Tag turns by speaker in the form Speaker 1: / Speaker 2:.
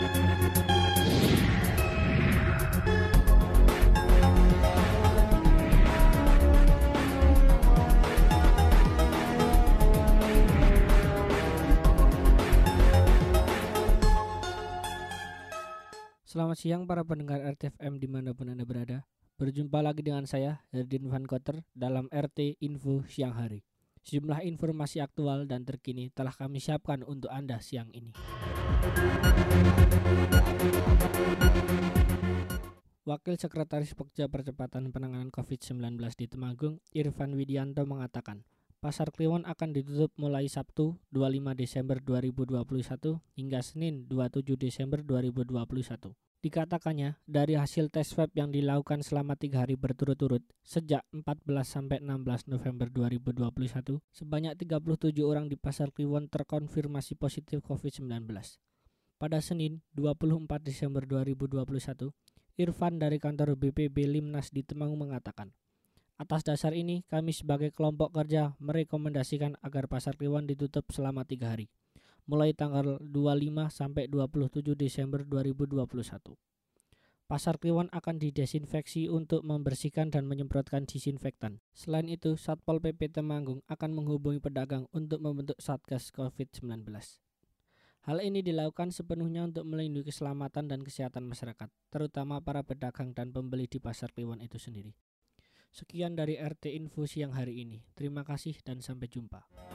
Speaker 1: Selamat siang para pendengar RTFM di mana pun Anda berada. Berjumpa lagi dengan saya, Herdin Van Kotter dalam RT Info Siang Hari. Sejumlah informasi aktual dan terkini telah kami siapkan untuk Anda siang ini Wakil Sekretaris Pokja Percepatan Penanganan COVID-19 di Temanggung, Irfan Widianto mengatakan, Pasar Kliwon akan ditutup mulai Sabtu 25 Desember 2021 hingga Senin 27 Desember 2021. Dikatakannya, dari hasil tes swab yang dilakukan selama tiga hari berturut-turut sejak 14 sampai 16 November 2021, sebanyak 37 orang di Pasar Kliwon terkonfirmasi positif COVID-19. Pada Senin 24 Desember 2021, Irfan dari kantor BPB Limnas di Temanggung mengatakan, Atas dasar ini, kami sebagai kelompok kerja merekomendasikan agar Pasar Kliwon ditutup selama tiga hari mulai tanggal 25 sampai 27 Desember 2021. Pasar Kliwon akan didesinfeksi untuk membersihkan dan menyemprotkan disinfektan. Selain itu, Satpol PP Temanggung akan menghubungi pedagang untuk membentuk Satgas COVID-19. Hal ini dilakukan sepenuhnya untuk melindungi keselamatan dan kesehatan masyarakat, terutama para pedagang dan pembeli di Pasar Kliwon itu sendiri. Sekian dari RT Info siang hari ini. Terima kasih dan sampai jumpa.